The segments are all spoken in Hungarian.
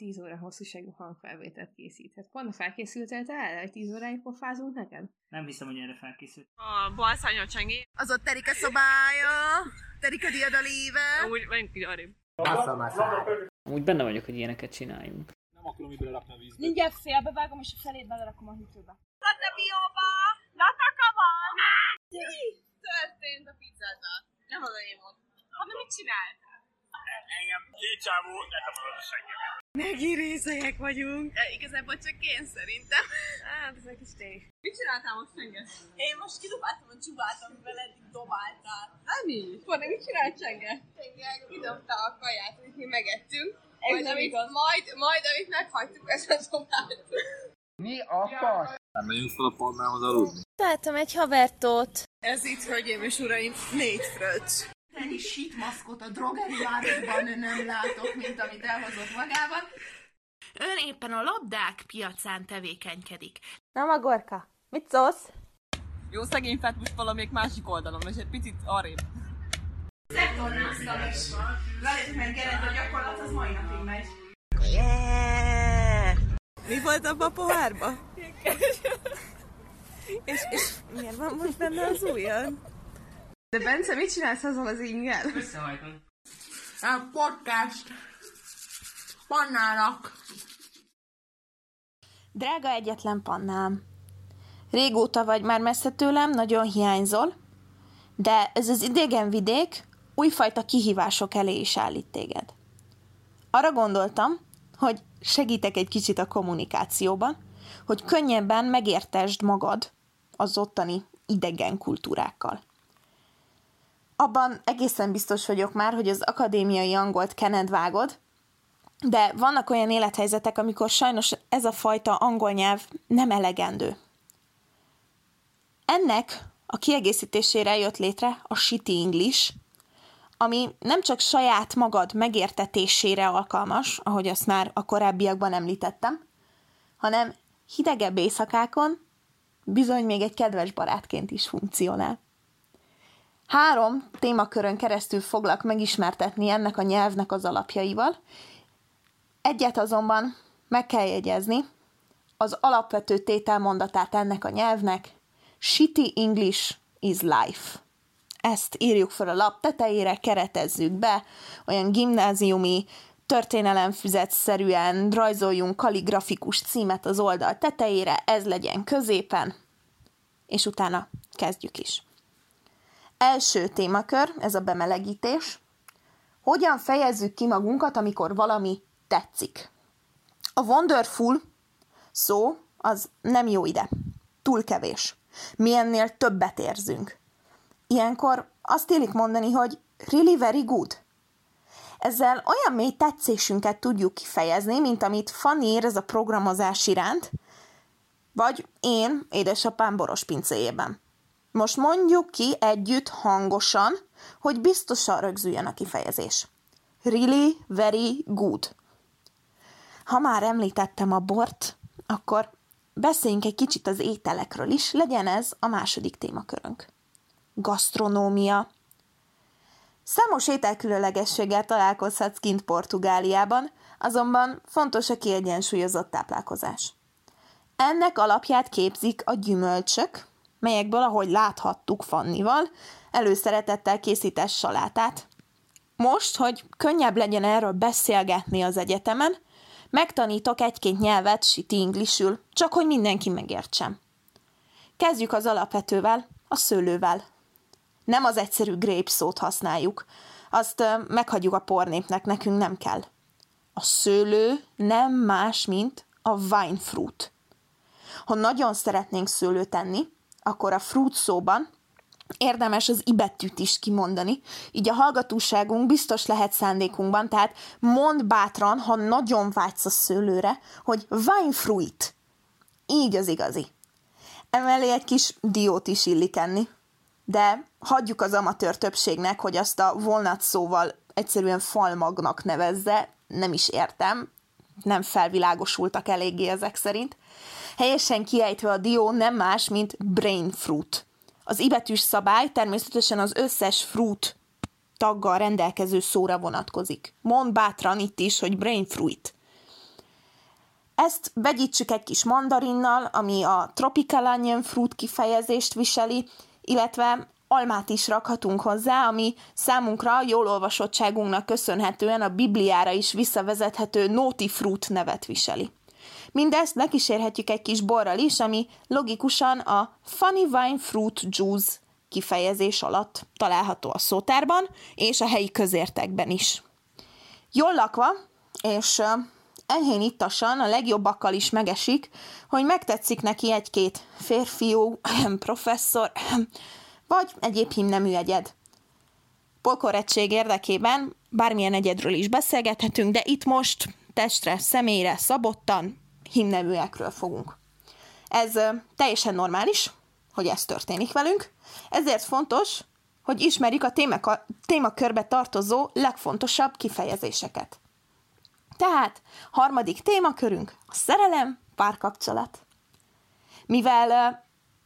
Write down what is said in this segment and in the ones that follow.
10 óra hosszúságú hangfelvételt készíthet. Pont felkészültél te erre, hogy 10 óráig pofázunk neked? Nem hiszem, hogy erre felkészült. A balszányol csengi. Az ott terik a szobája, terik a diadalíve. Úgy, menjünk így arrébb. Úgy benne vagyok, hogy ilyeneket csináljunk. Nem akarom így belerakni a vízbe. Mindjárt félbevágom, és a felét belerakom a hűtőbe. Történt a pizzával. Nem az én volt. Hát mit csináltál? Engem két csávó letapadott a seggemet. Megint részegek vagyunk. E, igazából csak én szerintem. Hát, ez egy kis tény. Mit csináltál most Csenge? Én most kidobáltam a csubát, amivel eddig dobáltál. Ami? Fordé, mit csinált Csenge? Csenge kidobta a kaját, amit mi megettünk. Majd, nem amit, igaz. majd, majd, amit meghagytuk, ezt a dobált. Nem megyünk fel a palmához aludni. Találtam egy havertót. Ez itt, hölgyeim és uraim, négy fröccs. Ennyi shit maszkot a drogeriárokban nem látok, mint amit elhozott magával. Ön éppen a labdák piacán tevékenykedik. Na, Magorka, mit szólsz? Jó, szegény fetmus valamelyik másik oldalon, és egy picit arrébb. Szektornáztam is. Veletek meg Gerend, a gyakorlat az mai napig megy. Mi volt abban a pohárba? és, és miért van most benne az ujjad? De Bence, mit csinálsz azzal az ingel? Összehajtom. A podcast. Pannának. Drága egyetlen pannám. Régóta vagy már messze tőlem, nagyon hiányzol, de ez az idegen vidék újfajta kihívások elé is állít téged. Arra gondoltam, hogy segítek egy kicsit a kommunikációban, hogy könnyebben megértesd magad az ottani idegen kultúrákkal. Abban egészen biztos vagyok már, hogy az akadémiai angolt kened vágod, de vannak olyan élethelyzetek, amikor sajnos ez a fajta angol nyelv nem elegendő. Ennek a kiegészítésére jött létre a Shitty English, ami nem csak saját magad megértetésére alkalmas, ahogy azt már a korábbiakban említettem, hanem hidegebb éjszakákon bizony még egy kedves barátként is funkcionál. Három témakörön keresztül foglak megismertetni ennek a nyelvnek az alapjaival. Egyet azonban meg kell jegyezni, az alapvető tételmondatát ennek a nyelvnek, Shitty English is life. Ezt írjuk fel a lap tetejére, keretezzük be, olyan gimnáziumi történelemfüzetszerűen rajzoljunk kaligrafikus címet az oldal tetejére, ez legyen középen, és utána kezdjük is. Első témakör, ez a bemelegítés. Hogyan fejezzük ki magunkat, amikor valami tetszik? A wonderful szó az nem jó ide. Túl kevés. Mi többet érzünk. Ilyenkor azt élik mondani, hogy really very good. Ezzel olyan mély tetszésünket tudjuk kifejezni, mint amit Fanny érez a programozás iránt, vagy én édesapám boros pincéjében. Most mondjuk ki együtt hangosan, hogy biztosan rögzüljön a kifejezés. Really very good. Ha már említettem a bort, akkor beszéljünk egy kicsit az ételekről is, legyen ez a második témakörünk. Gasztronómia. Számos ételkülönlegességgel találkozhatsz kint Portugáliában, azonban fontos a kiegyensúlyozott táplálkozás. Ennek alapját képzik a gyümölcsök, melyekből, ahogy láthattuk Fannival, előszeretettel készített salátát. Most, hogy könnyebb legyen erről beszélgetni az egyetemen, megtanítok egy-két nyelvet shitty englishül, csak hogy mindenki megértsen. Kezdjük az alapvetővel, a szőlővel. Nem az egyszerű grape szót használjuk, azt meghagyjuk a pornépnek, nekünk nem kell. A szőlő nem más, mint a wine fruit. Ha nagyon szeretnénk szőlőt enni, akkor a fruit szóban érdemes az ibetűt is kimondani, így a hallgatóságunk biztos lehet szándékunkban, tehát mondd bátran, ha nagyon vágysz a szőlőre, hogy wine fruit. Így az igazi. Emellé egy kis diót is illik enni. De hagyjuk az amatőr többségnek, hogy azt a walnut szóval egyszerűen falmagnak nevezze, nem is értem, nem felvilágosultak eléggé ezek szerint. Helyesen kiejtve a dió nem más, mint brain fruit. Az ibetűs szabály természetesen az összes fruit taggal rendelkező szóra vonatkozik. Mond bátran itt is, hogy brain fruit. Ezt vegyítsük egy kis mandarinnal, ami a tropical onion fruit kifejezést viseli, illetve almát is rakhatunk hozzá, ami számunkra jól olvasottságunknak köszönhetően a Bibliára is visszavezethető Noti Fruit nevet viseli. Mindezt megkísérhetjük egy kis borral is, ami logikusan a Funny Wine Fruit Juice kifejezés alatt található a szótárban és a helyi közértekben is. Jól lakva, és enyhén ittasan, a legjobbakkal is megesik, hogy megtetszik neki egy-két férfiú, professzor, vagy egyéb himnemű egyed. Polkorrettség érdekében bármilyen egyedről is beszélgethetünk, de itt most testre, személyre szabottan himneműekről fogunk. Ez teljesen normális, hogy ez történik velünk, ezért fontos, hogy ismerjük a témakörbe tartozó legfontosabb kifejezéseket. Tehát, harmadik témakörünk a szerelem, párkapcsolat. Mivel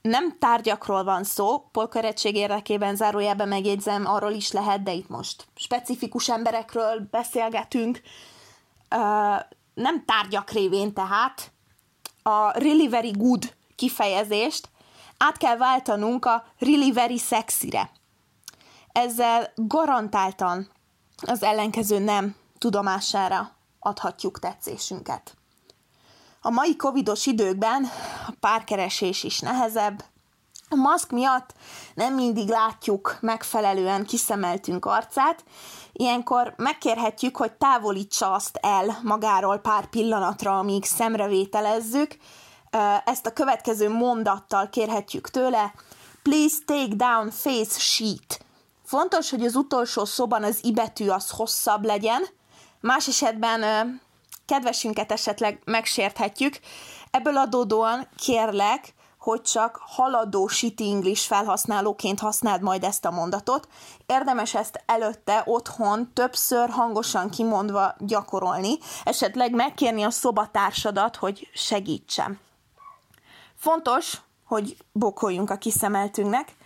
nem tárgyakról van szó, polkerettség érdekében zárójában megjegyzem, arról is lehet, de itt most specifikus emberekről beszélgetünk, nem tárgyak révén tehát a really very good kifejezést át kell váltanunk a really very sexy-re. Ezzel garantáltan az ellenkező nem tudomására adhatjuk tetszésünket. A mai covidos időkben a párkeresés is nehezebb, a maszk miatt nem mindig látjuk megfelelően kiszemeltünk arcát, ilyenkor megkérhetjük, hogy távolítsa azt el magáról pár pillanatra, amíg szemrevételezzük. Ezt a következő mondattal kérhetjük tőle, please take down face sheet. Fontos, hogy az utolsó szóban az i betű az hosszabb legyen, más esetben kedvesünket esetleg megsérthetjük. Ebből adódóan kérlek, hogy csak haladó City English felhasználóként használd majd ezt a mondatot. Érdemes ezt előtte otthon többször hangosan kimondva gyakorolni, esetleg megkérni a szobatársadat, hogy segítsen. Fontos, hogy bokoljunk a kiszemeltünknek.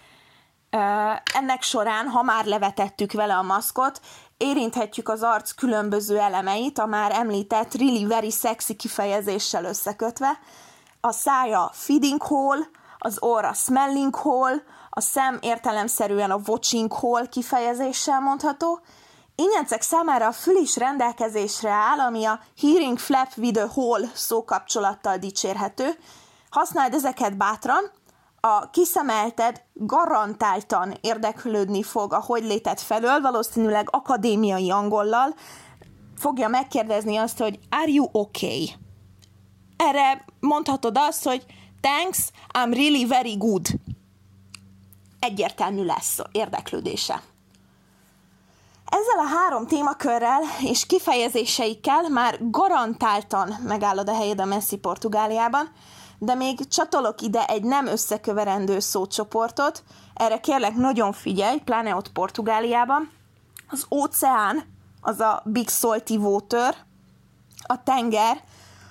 Ennek során, ha már levetettük vele a maszkot, érinthetjük az arc különböző elemeit, a már említett really very sexy kifejezéssel összekötve, a szája feeding hole, az orr a smelling hole, a szem értelemszerűen a watching hole kifejezéssel mondható, Ingyencek számára a fül is rendelkezésre áll, ami a hearing flap with a hole szókapcsolattal dicsérhető. Használd ezeket bátran, a kiszemelted garantáltan érdeklődni fog a hogy létet felől, valószínűleg akadémiai angollal, fogja megkérdezni azt, hogy are you okay? Erre mondhatod azt, hogy thanks, I'm really very good. Egyértelmű lesz érdeklődése. Ezzel a három témakörrel és kifejezéseikkel már garantáltan megállod a helyed a Messi Portugáliában, de még csatolok ide egy nem összeköverendő szócsoportot, erre kérlek nagyon figyelj, pláne ott Portugáliában. Az óceán, az a Big Salty Water, a tenger,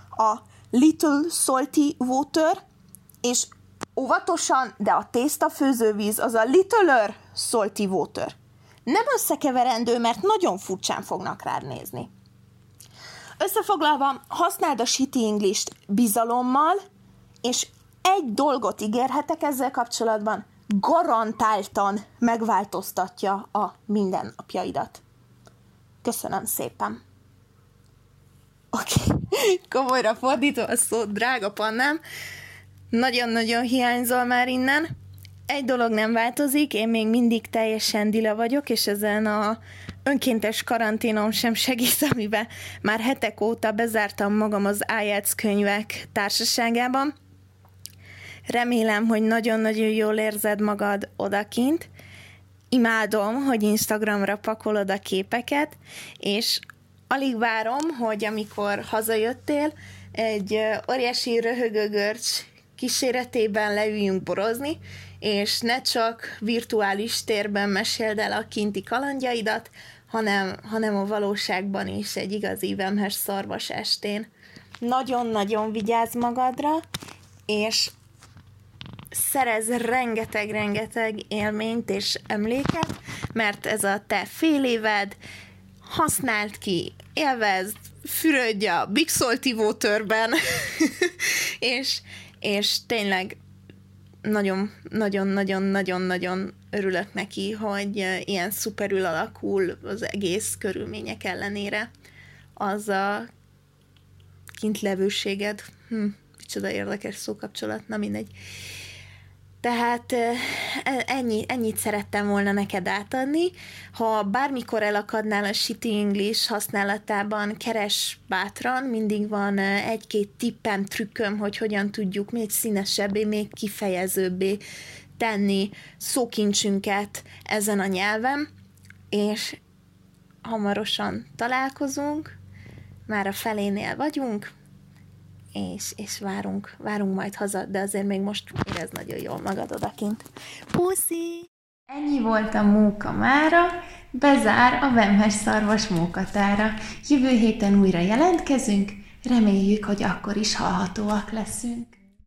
a Little Salty Water, és óvatosan, de a tésztafőzővíz az a Littler Salty Water. Nem összekeverendő, mert nagyon furcsán fognak rád nézni. Összefoglalva, használd a Shitty English-t bizalommal, és egy dolgot ígérhetek ezzel kapcsolatban, garantáltan megváltoztatja a mindennapjaidat. Köszönöm szépen! Oké, okay. komolyra fordítva a szót, drága pannám, nagyon-nagyon hiányzol már innen. Egy dolog nem változik, én még mindig teljesen dila vagyok, és ezen a önkéntes karanténom sem segít, amiben már hetek óta bezártam magam az IELTS könyvek társaságában Remélem, hogy nagyon-nagyon jól érzed magad odakint. Imádom, hogy Instagramra pakolod a képeket, és alig várom, hogy amikor hazajöttél, egy óriási röhögögörcs kíséretében leüljünk borozni, és ne csak virtuális térben meséld el a kinti kalandjaidat, hanem, hanem a valóságban is egy igazi vemhes szarvas estén. Nagyon-nagyon vigyázz magadra, és szerez rengeteg-rengeteg élményt és emléket, mert ez a te fél éved, használd ki, élvezd, fürödj a Big Waterben, és, és tényleg nagyon, nagyon, nagyon, nagyon, nagyon örülök neki, hogy ilyen szuperül alakul az egész körülmények ellenére. Az a kintlevőséged, hm, micsoda érdekes szókapcsolat, na mindegy. Tehát e, ennyi, ennyit szerettem volna neked átadni. Ha bármikor elakadnál a Shitty English használatában, keres bátran, mindig van egy-két tippem, trükköm, hogy hogyan tudjuk még színesebbé, még kifejezőbbé tenni szókincsünket ezen a nyelven, és hamarosan találkozunk, már a felénél vagyunk, és, és várunk, várunk majd haza, de azért még most érez nagyon jól magad odakint. Puszi! Ennyi volt a móka mára, bezár a Vemhes Szarvas mókatára. Jövő héten újra jelentkezünk, reméljük, hogy akkor is hallhatóak leszünk.